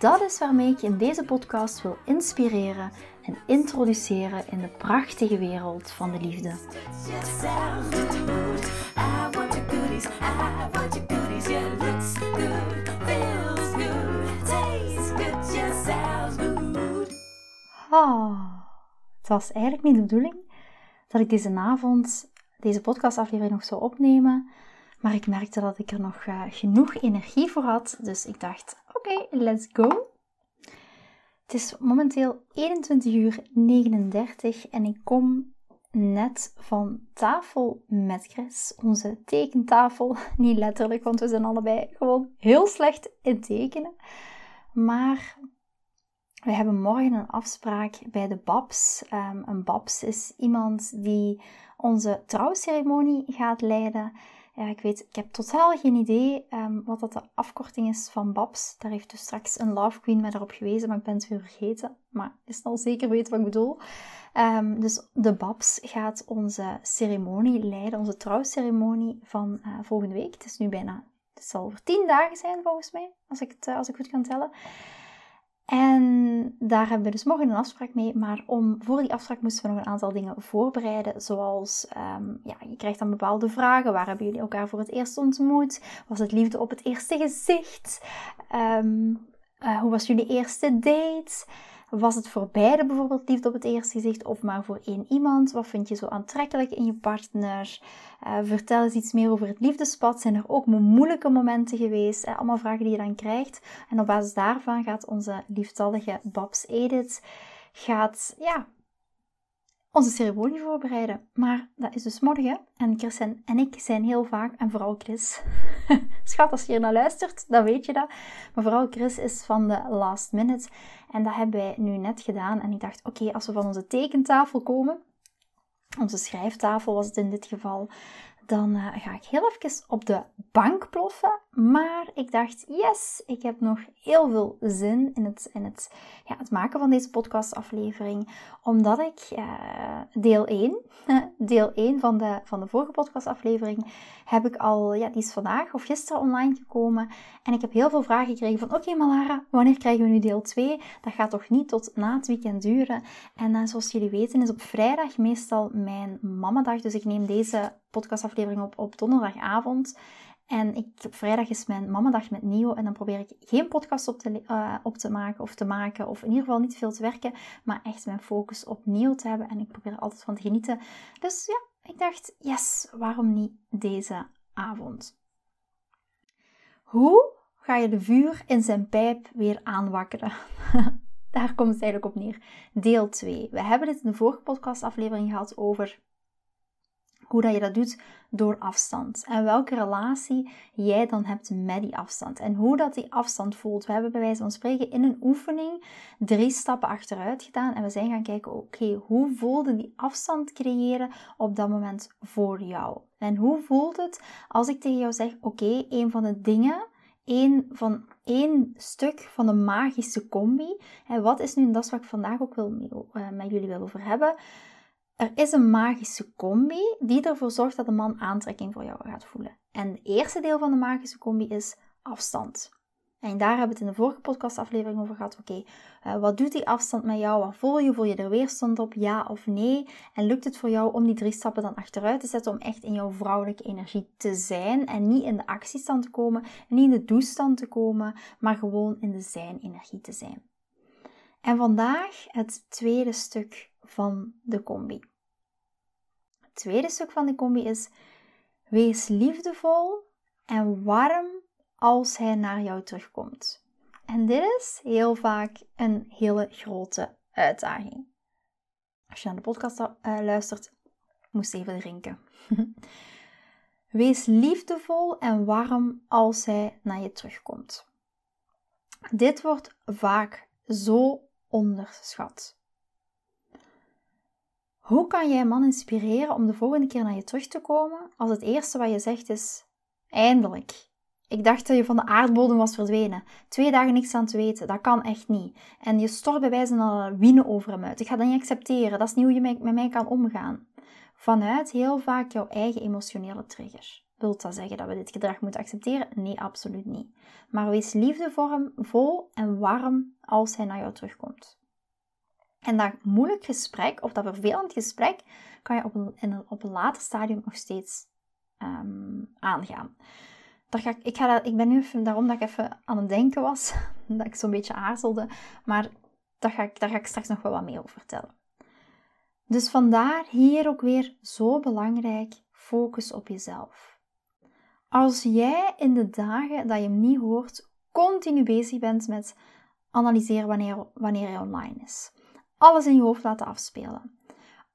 Dat is waarmee ik je in deze podcast wil inspireren en introduceren in de prachtige wereld van de liefde. Oh, het was eigenlijk niet de bedoeling dat ik deze avond deze podcastaflevering nog zou opnemen. Maar ik merkte dat ik er nog uh, genoeg energie voor had. Dus ik dacht, oké, let's go. Het is momenteel 21 uur 39 en ik kom net van tafel met Chris. Onze tekentafel. Niet letterlijk, want we zijn allebei gewoon heel slecht in tekenen. Maar we hebben morgen een afspraak bij de Babs. Um, een Babs is iemand die onze trouwceremonie gaat leiden. Ja, ik weet, ik heb totaal geen idee um, wat dat de afkorting is van Babs. Daar heeft dus straks een Love Queen mij erop gewezen, maar ik ben het weer vergeten. Maar is al zeker weten wat ik bedoel. Um, dus de Babs gaat onze ceremonie leiden, onze trouwceremonie van uh, volgende week. Het is nu bijna, het zal over tien dagen zijn volgens mij, als ik het uh, als ik goed kan tellen. En daar hebben we dus morgen een afspraak mee. Maar om, voor die afspraak moesten we nog een aantal dingen voorbereiden. Zoals, um, ja, je krijgt dan bepaalde vragen. Waar hebben jullie elkaar voor het eerst ontmoet? Was het liefde op het eerste gezicht? Um, uh, hoe was jullie eerste date? Was het voor beide bijvoorbeeld liefde op het eerste gezicht of maar voor één iemand? Wat vind je zo aantrekkelijk in je partner? Uh, vertel eens iets meer over het liefdespad. Zijn er ook moeilijke momenten geweest? Uh, allemaal vragen die je dan krijgt. En op basis daarvan gaat onze lieftallige Babs Edith gaat, ja, onze ceremonie voorbereiden. Maar dat is dus morgen. En Chris en, ik zijn heel vaak, en vooral Chris. Schat, als je hier naar luistert, dan weet je dat. Maar vooral Chris is van de last minute. En dat hebben wij nu net gedaan. En ik dacht, oké, als we van onze tekentafel komen, onze schrijftafel was het in dit geval, dan uh, ga ik heel even op de bank ploffen. Maar ik dacht, yes, ik heb nog heel veel zin in het, in het, ja, het maken van deze podcastaflevering. Omdat ik uh, deel 1, deel 1 van de, van de vorige podcastaflevering, heb ik al, ja, die is vandaag of gisteren online gekomen. En ik heb heel veel vragen gekregen van, oké Malara, wanneer krijgen we nu deel 2? Dat gaat toch niet tot na het weekend duren? En uh, zoals jullie weten is op vrijdag meestal mijn mamadag. Dus ik neem deze podcastaflevering op op donderdagavond. En ik, op vrijdag is mijn mamadag met Nio. En dan probeer ik geen podcast op te, uh, op te maken of te maken. Of in ieder geval niet veel te werken. Maar echt mijn focus op Nio te hebben. En ik probeer er altijd van te genieten. Dus ja, ik dacht, yes, waarom niet deze avond? Hoe ga je de vuur in zijn pijp weer aanwakkeren? Daar komt het eigenlijk op neer. Deel 2. We hebben het in de vorige podcastaflevering gehad over hoe dat je dat doet door afstand. En welke relatie jij dan hebt met die afstand. En hoe dat die afstand voelt. We hebben bij wijze van spreken in een oefening drie stappen achteruit gedaan. En we zijn gaan kijken, oké, hoe voelde die afstand creëren op dat moment voor jou? En hoe voelt het als ik tegen jou zeg, oké, een van de dingen één, van één stuk van de magische combi. En wat is nu, dat is wat ik vandaag ook wil, uh, met jullie wil over hebben. Er is een magische combi die ervoor zorgt dat de man aantrekking voor jou gaat voelen. En het eerste deel van de magische combi is afstand. En daar hebben we het in de vorige podcastaflevering over gehad. Oké, eh, wat doet die afstand met jou? Wat voel je? Voel je er weerstand op? Ja of nee? En lukt het voor jou om die drie stappen dan achteruit te zetten om echt in jouw vrouwelijke energie te zijn en niet in de actiestand te komen, niet in de doestand te komen, maar gewoon in de zijn-energie te zijn? En vandaag het tweede stuk van de combi. Tweede stuk van de combi is: wees liefdevol en warm als hij naar jou terugkomt. En dit is heel vaak een hele grote uitdaging. Als je naar de podcast uh, luistert, moest even drinken. Wees liefdevol en warm als hij naar je terugkomt. Dit wordt vaak zo onderschat. Hoe kan jij een man inspireren om de volgende keer naar je terug te komen als het eerste wat je zegt is: Eindelijk. Ik dacht dat je van de aardbodem was verdwenen. Twee dagen niks aan te weten, dat kan echt niet. En je stort bij wijze van lawine over hem uit. Ik ga dat niet accepteren, dat is niet hoe je met mij kan omgaan. Vanuit heel vaak jouw eigen emotionele trigger. Wilt dat zeggen dat we dit gedrag moeten accepteren? Nee, absoluut niet. Maar wees liefde voor hem, vol en warm als hij naar jou terugkomt. En dat moeilijk gesprek, of dat vervelend gesprek, kan je op een, een, op een later stadium nog steeds um, aangaan. Daar ga ik, ik, ga ik ben nu even, daarom dat ik even aan het denken was, dat ik zo'n beetje aarzelde, maar daar ga, ik, daar ga ik straks nog wel wat meer over vertellen. Dus vandaar hier ook weer zo belangrijk, focus op jezelf. Als jij in de dagen dat je hem niet hoort, continu bezig bent met analyseren wanneer, wanneer hij online is. Alles in je hoofd laten afspelen.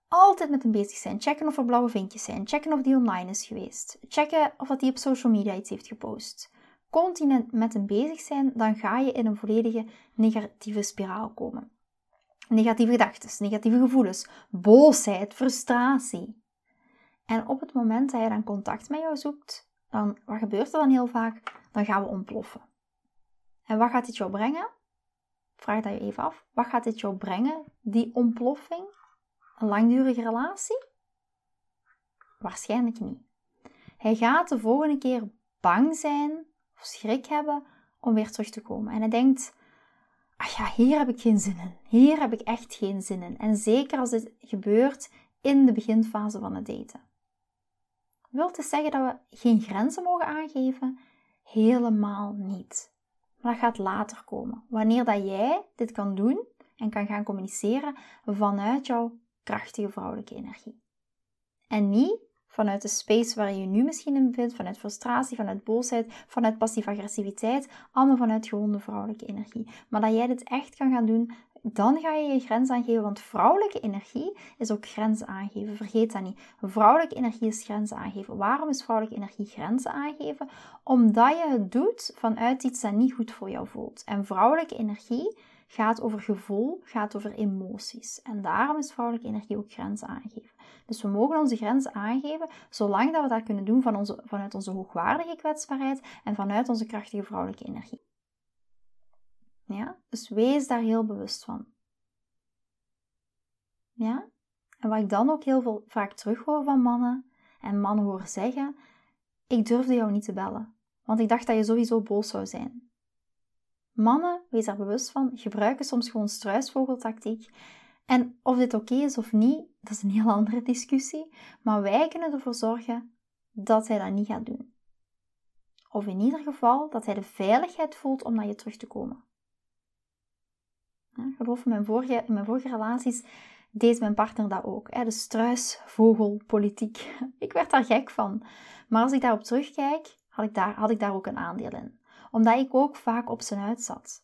Altijd met hem bezig zijn. Checken of er blauwe vinkjes zijn. Checken of die online is geweest. Checken of hij op social media iets heeft gepost. Continu met hem bezig zijn, dan ga je in een volledige negatieve spiraal komen. Negatieve gedachten, negatieve gevoelens, boosheid, frustratie. En op het moment dat hij dan contact met jou zoekt, dan, wat gebeurt er dan heel vaak? Dan gaan we ontploffen. En wat gaat dit jou brengen? Vraag dat je even af. Wat gaat dit jou brengen, die ontploffing? Een langdurige relatie? Waarschijnlijk niet. Hij gaat de volgende keer bang zijn of schrik hebben om weer terug te komen. En hij denkt, ach ja, hier heb ik geen zin in. Hier heb ik echt geen zin in. En zeker als dit gebeurt in de beginfase van het daten. Wil dus zeggen dat we geen grenzen mogen aangeven? Helemaal niet. Maar dat gaat later komen. Wanneer dat jij dit kan doen en kan gaan communiceren vanuit jouw krachtige vrouwelijke energie. En niet vanuit de space waar je je nu misschien in bevindt, vanuit frustratie, vanuit boosheid, vanuit passieve agressiviteit, allemaal vanuit gewonde vrouwelijke energie. Maar dat jij dit echt kan gaan doen dan ga je je grens aangeven, want vrouwelijke energie is ook grenzen aangeven. Vergeet dat niet. Vrouwelijke energie is grenzen aangeven. Waarom is vrouwelijke energie grenzen aangeven? Omdat je het doet vanuit iets dat niet goed voor jou voelt. En vrouwelijke energie gaat over gevoel, gaat over emoties. En daarom is vrouwelijke energie ook grenzen aangeven. Dus we mogen onze grenzen aangeven, zolang dat we dat kunnen doen van onze, vanuit onze hoogwaardige kwetsbaarheid en vanuit onze krachtige vrouwelijke energie. Ja? Dus wees daar heel bewust van. Ja? En wat ik dan ook heel veel, vaak terughoor van mannen, en mannen hoor zeggen, ik durfde jou niet te bellen, want ik dacht dat je sowieso boos zou zijn. Mannen, wees daar bewust van, gebruiken soms gewoon struisvogeltactiek. En of dit oké is of niet, dat is een heel andere discussie. Maar wij kunnen ervoor zorgen dat hij dat niet gaat doen. Of in ieder geval dat hij de veiligheid voelt om naar je terug te komen. Geloof me, mijn vorige, mijn vorige relaties deed mijn partner dat ook. Hè? De struisvogelpolitiek. Ik werd daar gek van. Maar als ik daarop terugkijk, had ik daar, had ik daar ook een aandeel in. Omdat ik ook vaak op zijn huid zat.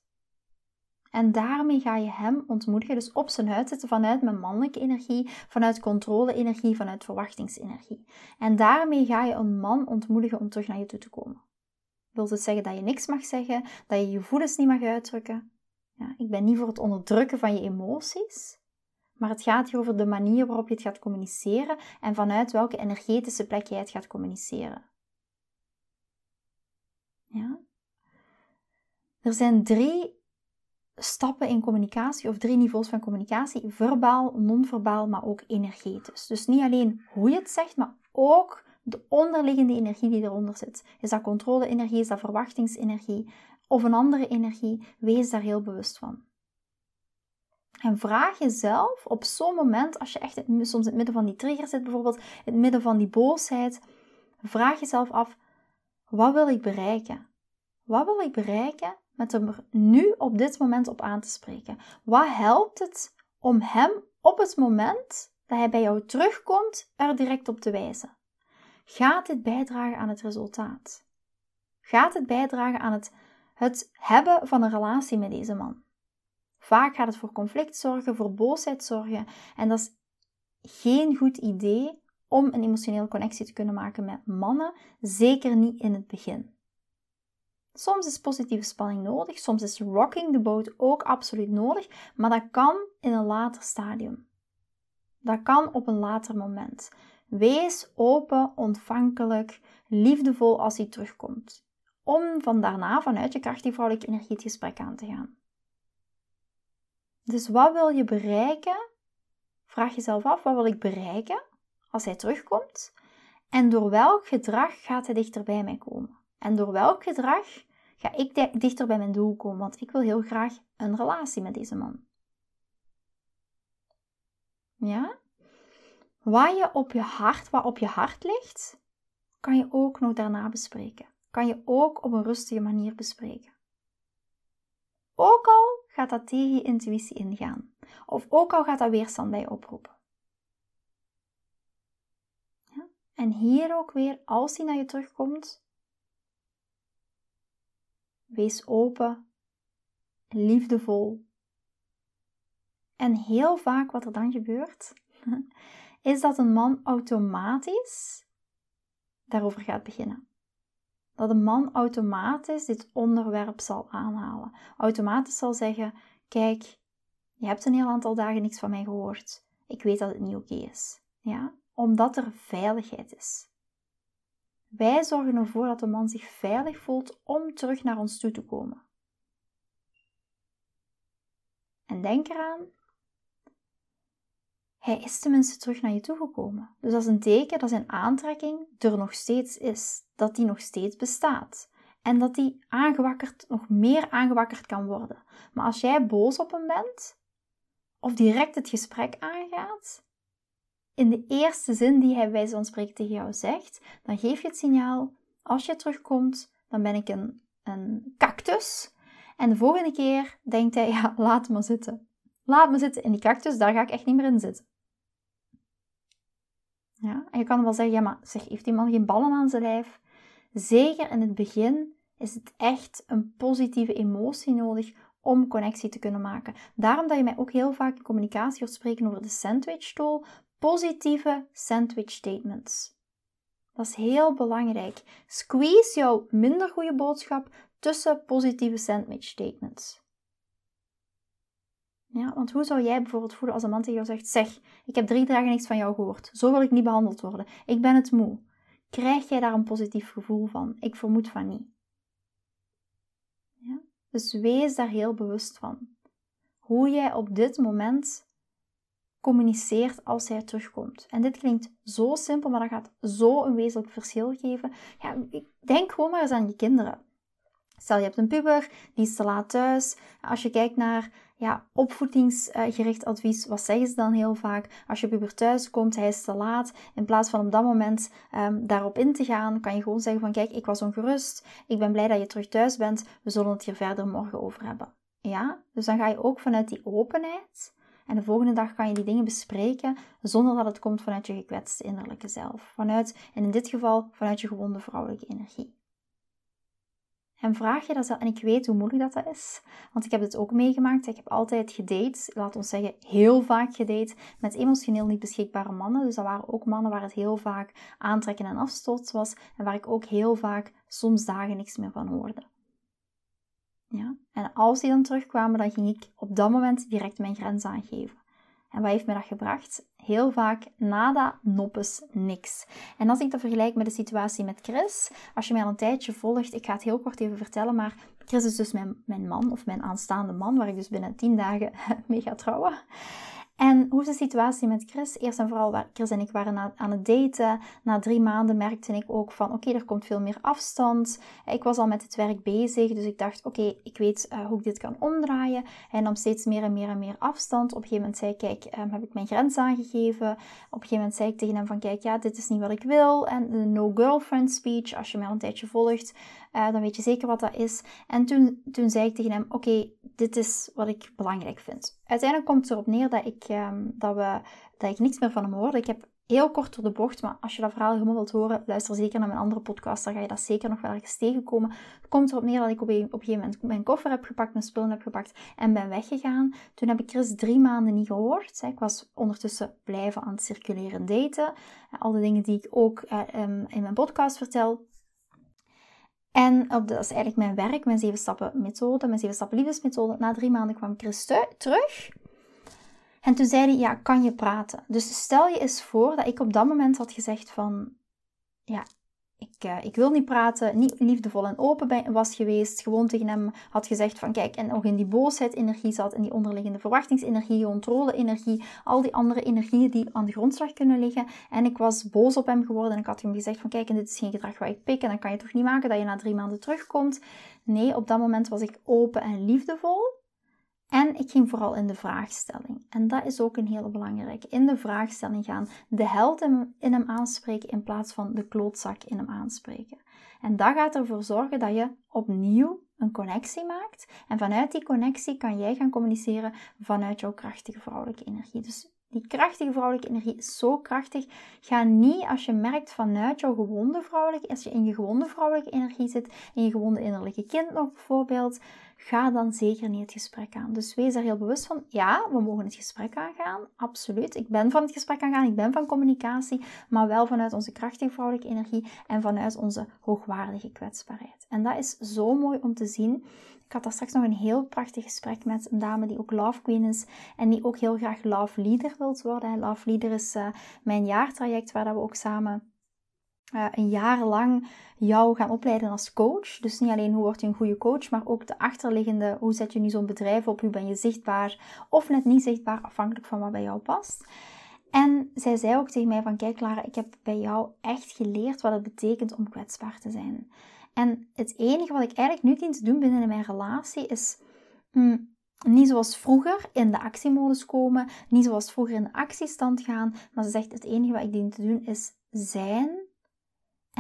En daarmee ga je hem ontmoedigen, dus op zijn huid zitten vanuit mijn mannelijke energie, vanuit controle-energie, vanuit verwachtingsenergie. En daarmee ga je een man ontmoedigen om terug naar je toe te komen. Wil het zeggen dat je niks mag zeggen, dat je je gevoelens niet mag uitdrukken? Ja, ik ben niet voor het onderdrukken van je emoties, maar het gaat hier over de manier waarop je het gaat communiceren en vanuit welke energetische plek jij het gaat communiceren. Ja? Er zijn drie stappen in communicatie of drie niveaus van communicatie: verbaal, non-verbaal, maar ook energetisch. Dus niet alleen hoe je het zegt, maar ook de onderliggende energie die eronder zit. Is dat controle-energie, is dat verwachtingsenergie, of een andere energie, wees daar heel bewust van. En vraag jezelf op zo'n moment, als je echt soms in het midden van die trigger zit, bijvoorbeeld in het midden van die boosheid, vraag jezelf af: wat wil ik bereiken? Wat wil ik bereiken met hem er nu op dit moment op aan te spreken? Wat helpt het om hem op het moment dat hij bij jou terugkomt, er direct op te wijzen? Gaat dit bijdragen aan het resultaat? Gaat het bijdragen aan het het hebben van een relatie met deze man. Vaak gaat het voor conflict zorgen, voor boosheid zorgen. En dat is geen goed idee om een emotionele connectie te kunnen maken met mannen, zeker niet in het begin. Soms is positieve spanning nodig, soms is rocking the boat ook absoluut nodig, maar dat kan in een later stadium. Dat kan op een later moment. Wees open, ontvankelijk, liefdevol als hij terugkomt. Om van daarna vanuit je krachtige vrouwelijke energie het gesprek aan te gaan. Dus wat wil je bereiken? Vraag jezelf af, wat wil ik bereiken als hij terugkomt? En door welk gedrag gaat hij dichter bij mij komen? En door welk gedrag ga ik dichter bij mijn doel komen? Want ik wil heel graag een relatie met deze man. Ja? Wat je op je hart, wat op je hart ligt, kan je ook nog daarna bespreken. Kan je ook op een rustige manier bespreken. Ook al gaat dat tegen je intuïtie ingaan. Of ook al gaat dat weerstand bij je oproepen. Ja? En hier ook weer, als hij naar je terugkomt, wees open, liefdevol. En heel vaak wat er dan gebeurt, is dat een man automatisch daarover gaat beginnen. Dat een man automatisch dit onderwerp zal aanhalen. Automatisch zal zeggen: Kijk, je hebt een heel aantal dagen niks van mij gehoord. Ik weet dat het niet oké is. Ja? Omdat er veiligheid is. Wij zorgen ervoor dat de man zich veilig voelt om terug naar ons toe te komen. En denk eraan, hij is tenminste terug naar je toe gekomen. Dus dat is een teken dat zijn aantrekking er nog steeds is, dat die nog steeds bestaat. En dat die aangewakkerd, nog meer aangewakkerd kan worden. Maar als jij boos op hem bent, of direct het gesprek aangaat, in de eerste zin die hij bij zo'n spreken tegen jou zegt, dan geef je het signaal, als je terugkomt, dan ben ik een, een cactus. En de volgende keer denkt hij, ja, laat me zitten. Laat me zitten in die cactus, daar ga ik echt niet meer in zitten. Ja, en je kan wel zeggen, ja, maar zeg, heeft die man geen ballen aan zijn lijf? Zeker in het begin is het echt een positieve emotie nodig om connectie te kunnen maken. Daarom dat je mij ook heel vaak in communicatie hoort spreken over de sandwich tool, positieve sandwich statements. Dat is heel belangrijk. Squeeze jouw minder goede boodschap tussen positieve sandwich statements. Ja, want hoe zou jij bijvoorbeeld voelen als een man tegen jou zegt: Zeg, ik heb drie dagen niks van jou gehoord. Zo wil ik niet behandeld worden. Ik ben het moe. Krijg jij daar een positief gevoel van? Ik vermoed van niet. Ja? Dus wees daar heel bewust van. Hoe jij op dit moment communiceert als hij terugkomt. En dit klinkt zo simpel, maar dat gaat zo een wezenlijk verschil geven. Ja, denk gewoon maar eens aan je kinderen. Stel je hebt een puber, die is te laat thuis. Als je kijkt naar ja, opvoedingsgericht advies, wat zeggen ze dan heel vaak? Als je puber thuis komt, hij is te laat. In plaats van op dat moment um, daarop in te gaan, kan je gewoon zeggen van kijk, ik was ongerust. Ik ben blij dat je terug thuis bent. We zullen het hier verder morgen over hebben. Ja, dus dan ga je ook vanuit die openheid. En de volgende dag kan je die dingen bespreken zonder dat het komt vanuit je gekwetste innerlijke zelf. Vanuit, en in dit geval, vanuit je gewonde vrouwelijke energie. En vraag je dat zelf. En ik weet hoe moeilijk dat, dat is. Want ik heb het ook meegemaakt. Ik heb altijd gedate, laat ons zeggen heel vaak gedate, met emotioneel niet beschikbare mannen. Dus dat waren ook mannen waar het heel vaak aantrekken en afstoot was. En waar ik ook heel vaak soms dagen niks meer van hoorde. Ja? En als die dan terugkwamen, dan ging ik op dat moment direct mijn grens aangeven. En wat heeft me dat gebracht? Heel vaak nada, noppes, niks. En als ik dat vergelijk met de situatie met Chris, als je mij al een tijdje volgt, ik ga het heel kort even vertellen, maar Chris is dus mijn, mijn man, of mijn aanstaande man, waar ik dus binnen 10 dagen mee ga trouwen. En hoe is de situatie met Chris? Eerst en vooral, Chris en ik waren aan het daten. Na drie maanden merkte ik ook van, oké, er komt veel meer afstand. Ik was al met het werk bezig, dus ik dacht, oké, ik weet uh, hoe ik dit kan omdraaien. Hij nam steeds meer en meer en meer afstand. Op een gegeven moment zei ik, kijk, um, heb ik mijn grens aangegeven. Op een gegeven moment zei ik tegen hem van, kijk, ja, dit is niet wat ik wil. En de no girlfriend speech, als je mij al een tijdje volgt, uh, dan weet je zeker wat dat is. En toen, toen zei ik tegen hem, oké, dit is wat ik belangrijk vind. Uiteindelijk komt het erop neer dat ik, um, dat we, dat ik niks meer van hem hoorde. Ik heb heel kort door de bocht, maar als je dat verhaal helemaal wilt horen, luister zeker naar mijn andere podcast, dan ga je dat zeker nog wel eens tegenkomen. Het komt erop neer dat ik op een, op een gegeven moment mijn koffer heb gepakt, mijn spullen heb gepakt en ben weggegaan. Toen heb ik Chris drie maanden niet gehoord. Ik was ondertussen blijven aan het circuleren daten. Al de dingen die ik ook uh, in mijn podcast vertel, En dat is eigenlijk mijn werk, mijn zeven stappen methode, mijn zeven stappen liefdesmethode. Na drie maanden kwam Chris terug. En toen zei hij, ja, kan je praten? Dus stel je eens voor dat ik op dat moment had gezegd van, ja, ik, uh, ik wil niet praten, niet liefdevol en open was geweest. Gewoon tegen hem had gezegd van kijk, en ook in die boosheid energie zat, in die onderliggende verwachtingsenergie, controle-energie, al die andere energieën die aan de grondslag kunnen liggen. En ik was boos op hem geworden en ik had hem gezegd van kijk, en dit is geen gedrag wat ik pik en dan kan je toch niet maken dat je na drie maanden terugkomt. Nee, op dat moment was ik open en liefdevol. En ik ging vooral in de vraagstelling. En dat is ook een hele belangrijke. In de vraagstelling gaan. De held in hem aanspreken in plaats van de klootzak in hem aanspreken. En dat gaat ervoor zorgen dat je opnieuw een connectie maakt. En vanuit die connectie kan jij gaan communiceren vanuit jouw krachtige vrouwelijke energie. Dus die krachtige vrouwelijke energie is zo krachtig. Ga niet als je merkt vanuit jouw gewonde vrouwelijke, als je in je gewonde vrouwelijke energie zit, in je gewonde innerlijke kind nog bijvoorbeeld, ga dan zeker niet het gesprek aan. Dus wees er heel bewust van. Ja, we mogen het gesprek aangaan. Absoluut. Ik ben van het gesprek aangaan. Ik ben van communicatie. Maar wel vanuit onze krachtige vrouwelijke energie en vanuit onze hoogwaardige kwetsbaarheid. En dat is zo mooi om te zien. Ik had daar straks nog een heel prachtig gesprek met een dame die ook Love Queen is en die ook heel graag Love Leader wilt worden. Love Leader is uh, mijn jaartraject waar we ook samen uh, een jaar lang jou gaan opleiden als coach. Dus niet alleen hoe word je een goede coach, maar ook de achterliggende, hoe zet je nu zo'n bedrijf op, hoe ben je zichtbaar of net niet zichtbaar, afhankelijk van wat bij jou past. En zij zei ook tegen mij van, kijk Lara, ik heb bij jou echt geleerd wat het betekent om kwetsbaar te zijn. En het enige wat ik eigenlijk nu dien te doen binnen mijn relatie is mm, niet zoals vroeger in de actiemodus komen, niet zoals vroeger in de actiestand gaan, maar ze zegt het enige wat ik dien te doen is zijn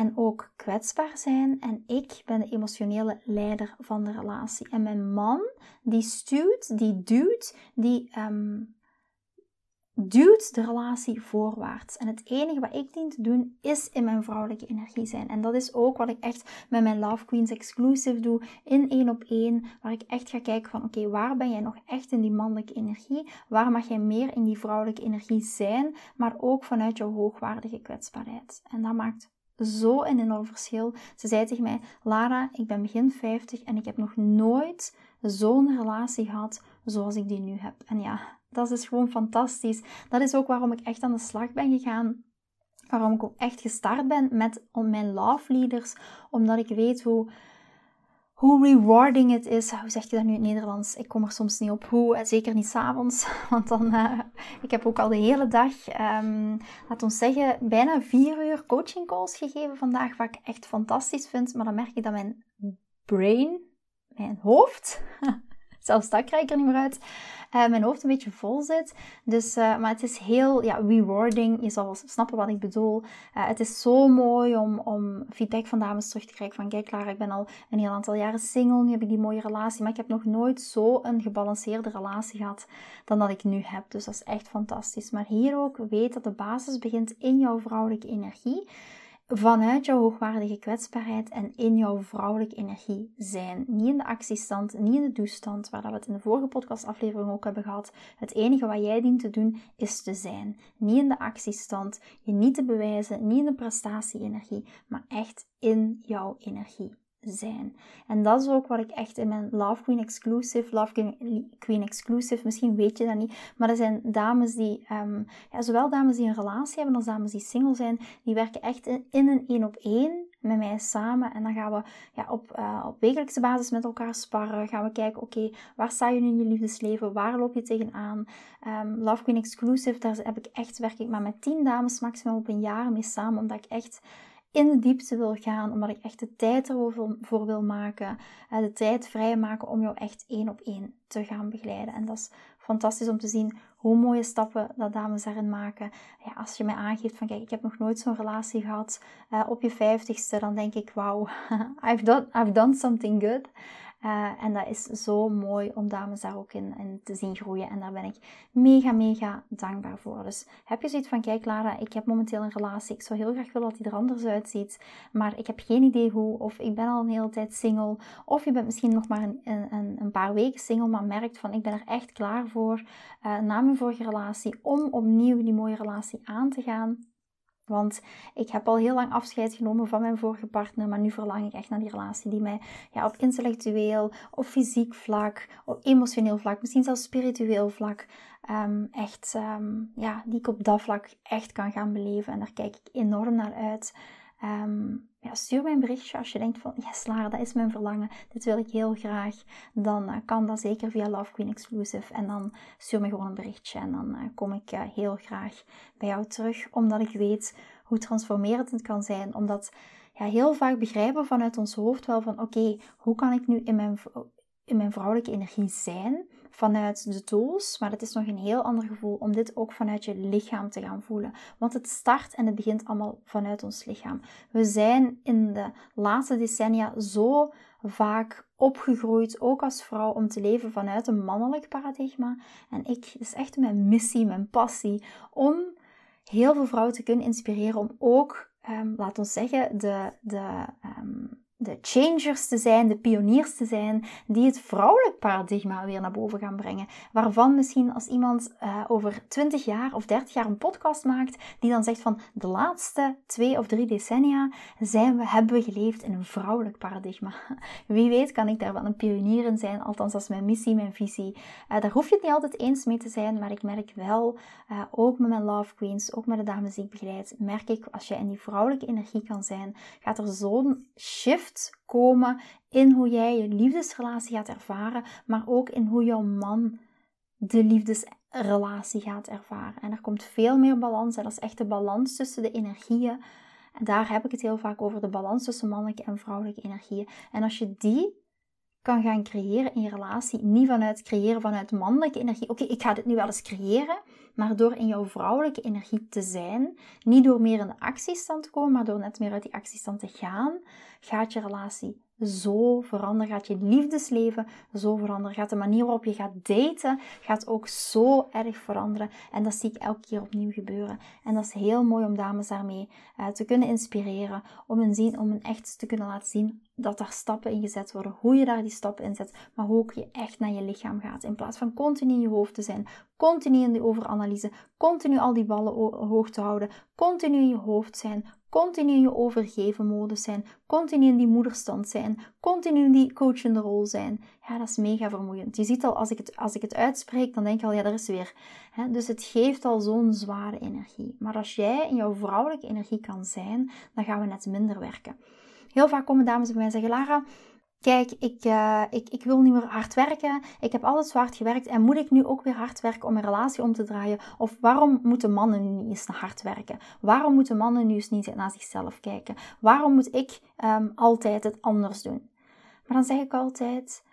en ook kwetsbaar zijn. En ik ben de emotionele leider van de relatie. En mijn man, die stuurt, die duwt, die um, duwt de relatie voorwaarts. En het enige wat ik dien te doen, is in mijn vrouwelijke energie zijn. En dat is ook wat ik echt met mijn Love Queens Exclusive doe, in één op één, waar ik echt ga kijken van, oké, waar ben jij nog echt in die mannelijke energie? Waar mag jij meer in die vrouwelijke energie zijn, maar ook vanuit jouw hoogwaardige kwetsbaarheid? En dat maakt zo een enorm verschil. Ze zei tegen mij: Lara, ik ben begin 50 en ik heb nog nooit zo'n relatie gehad zoals ik die nu heb. En ja, dat is gewoon fantastisch. Dat is ook waarom ik echt aan de slag ben gegaan. Waarom ik ook echt gestart ben met mijn love leaders. Omdat ik weet hoe hoe rewarding het is. Hoe zeg je dat nu in het Nederlands? Ik kom er soms niet op hoe. En zeker niet s'avonds. Want dan, uh, ik heb ook al de hele dag, um, laat ons zeggen, bijna vier uur coaching calls gegeven vandaag. Wat ik echt fantastisch vind. Maar dan merk ik dat mijn brain, mijn hoofd, zelfs dat krijg ik er niet meer uit, uh, mijn hoofd een beetje vol zit. Dus, uh, maar het is heel ja, rewarding. Je zal wel snappen wat ik bedoel. Uh, het is zo mooi om, om feedback van dames terug te krijgen. Van kijk Clara, ik ben al een heel aantal jaren single. Nu heb ik die mooie relatie. Maar ik heb nog nooit zo een gebalanceerde relatie gehad dan dat ik nu heb. Dus dat is echt fantastisch. Maar hier ook weet dat de basis begint in jouw vrouwelijke energie vanuit jouw hoogwaardige kwetsbaarheid en in jouw vrouwelijke energie zijn. Niet in de actiestand, niet in de toestand, waar we het in de vorige podcastaflevering ook hebben gehad. Het enige wat jij dient te doen is te zijn. Niet in de actiestand, je niet te bewijzen, niet in de prestatie-energie, maar echt in jouw energie zijn. En dat is ook wat ik echt in mijn Love Queen Exclusive, Love Queen Exclusive, misschien weet je dat niet, maar er zijn dames die, um, ja, zowel dames die een relatie hebben als dames die single zijn, die werken echt in, een één op één met mij samen. En dan gaan we ja, op, uh, op wekelijkse basis met elkaar sparren. Gaan we kijken, oké, waar sta je nu in je liefdesleven? Waar loop je tegenaan? Um, Love Queen Exclusive, daar heb ik echt, werk ik maar met tien dames maximum op een jaar mee samen, omdat ik echt in de diepte wil gaan, omdat ik echt de tijd ervoor wil maken, eh, de tijd vrijmaken om jou echt één op één te gaan begeleiden. En dat is fantastisch om te zien hoe mooie stappen dat dames daarin maken. Ja, als je mij aangeeft van kijk, ik heb nog nooit zo'n relatie gehad uh, op je vijftigste, dan denk ik wauw, I've done, I've done something good. Uh, en dat is zo mooi om dames daar ook in, te zien groeien. En daar ben ik mega, mega dankbaar voor. Dus heb je zoiets van, kijk Lara, ik heb momenteel een relatie. Ik zou heel graag willen dat die er anders uitziet. Maar ik heb geen idee hoe. Of ik ben al een hele tijd single. Of je bent misschien nog maar een, een, een paar weken single. Maar merkt van, ik ben er echt klaar voor. Uh, na mijn vorige relatie. Om opnieuw die mooie relatie aan te gaan Want ik heb al heel lang afscheid genomen van mijn vorige partner, maar nu verlang ik echt naar die relatie die mij ja, op intellectueel, op fysiek vlak, op emotioneel vlak, misschien zelfs spiritueel vlak, um, echt, um, ja, die ik op dat vlak echt kan gaan beleven. En daar kijk ik enorm naar uit. Um, ja, stuur mij een berichtje als je denkt van, yes Lara, dat is mijn verlangen, dit wil ik heel graag. Dan uh, kan dat zeker via Love Queen Exclusive. En dan stuur me gewoon een berichtje en dan uh, kom ik uh, heel graag bij jou terug. Omdat ik weet hoe transformerend het kan zijn. Omdat ja, heel vaak begrijpen vanuit ons hoofd wel van, oké, hoe kan ik nu in mijn, in mijn vrouwelijke energie zijn? Vanuit de tools, maar het is nog een heel ander gevoel om dit ook vanuit je lichaam te gaan voelen. Want het start en het begint allemaal vanuit ons lichaam. We zijn in de laatste decennia zo vaak opgegroeid, ook als vrouw, om te leven vanuit een mannelijk paradigma. En ik, het is echt mijn missie, mijn passie, om heel veel vrouwen te kunnen inspireren om ook, um, laat ons zeggen, de, de um, de changers te zijn, de pioniers te zijn, die het vrouwelijk paradigma weer naar boven gaan brengen. Waarvan misschien als iemand uh, over 20 jaar of 30 jaar een podcast maakt, die dan zegt van de laatste twee of drie decennia zijn we, hebben we geleefd in een vrouwelijk paradigma. Wie weet kan ik daar wel een pionier in zijn, althans dat is mijn missie, mijn visie. Uh, daar hoef je het niet altijd eens mee te zijn, maar ik merk wel, uh, ook met mijn Love Queens, ook met de dames die ik begeleid, merk ik als je in die vrouwelijke energie kan zijn, gaat er zo'n shift komen in hoe jij je liefdesrelatie gaat ervaren, maar ook in hoe jouw man de liefdesrelatie gaat ervaren. En er komt veel meer balans en dat is echt de balans tussen de energieën. En daar heb ik het heel vaak over, de balans tussen mannelijke en vrouwelijke energieën. En als je die kan gaan creëren in je relatie, niet vanuit creëren vanuit mannelijke energie. Oké, ik ga dit nu wel eens creëren, maar door in jouw vrouwelijke energie te zijn, niet door meer in de actiestand te komen, maar door net meer uit die actiestand te gaan, gaat je relatie zo veranderen. Gaat je liefdesleven zo veranderen. Gaat de manier waarop je gaat daten, gaat ook zo erg veranderen. En dat zie ik elke keer opnieuw gebeuren. En dat is heel mooi om dames daarmee uh, te kunnen inspireren. Om een, zien, om een echt te kunnen laten zien dat daar stappen in gezet worden. Hoe je daar die stappen in zet. Maar hoe ook je echt naar je lichaam gaat. In plaats van continu in je hoofd te zijn. Continu in de overanalyse. Continu al die ballen hoog te houden. Continu in je hoofd zijn continu in je overgeven modus zijn, continu in die moederstand zijn, continu in die coachende rol zijn. Ja, dat is mega vermoeiend. Je ziet al, als ik het, als ik het uitspreek, dan denk je al, ja, daar is weer. Dus het geeft al zo'n zware energie. Maar als jij in jouw vrouwelijke energie kan zijn, dan gaan we net minder werken. Heel vaak komen dames bij mij en zeggen, Lara, Kijk, ik, uh, ik, ik wil niet meer hard werken. Ik heb altijd hard gewerkt. En moet ik nu ook weer hard werken om een relatie om te draaien? Of waarom moeten mannen nu niet eens hard werken? Waarom moeten mannen nu eens niet naar zichzelf kijken? Waarom moet ik um, altijd het anders doen? Maar dan zeg ik altijd: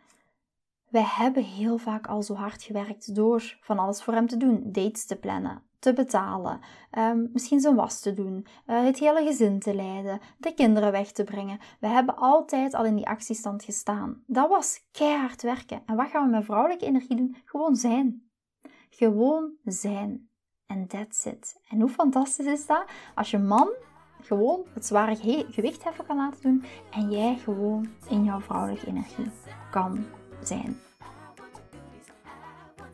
wij hebben heel vaak al zo hard gewerkt door van alles voor hem te doen. Dates te plannen, te betalen, um, misschien zijn was te doen, uh, het hele gezin te leiden, de kinderen weg te brengen. We hebben altijd al in die actiestand gestaan. Dat was keihard werken. En wat gaan we met vrouwelijke energie doen? Gewoon zijn. Gewoon zijn. En that's it. En hoe fantastisch is dat als je man gewoon het zware gewicht even kan laten doen en jij gewoon in jouw vrouwelijke energie kan zijn.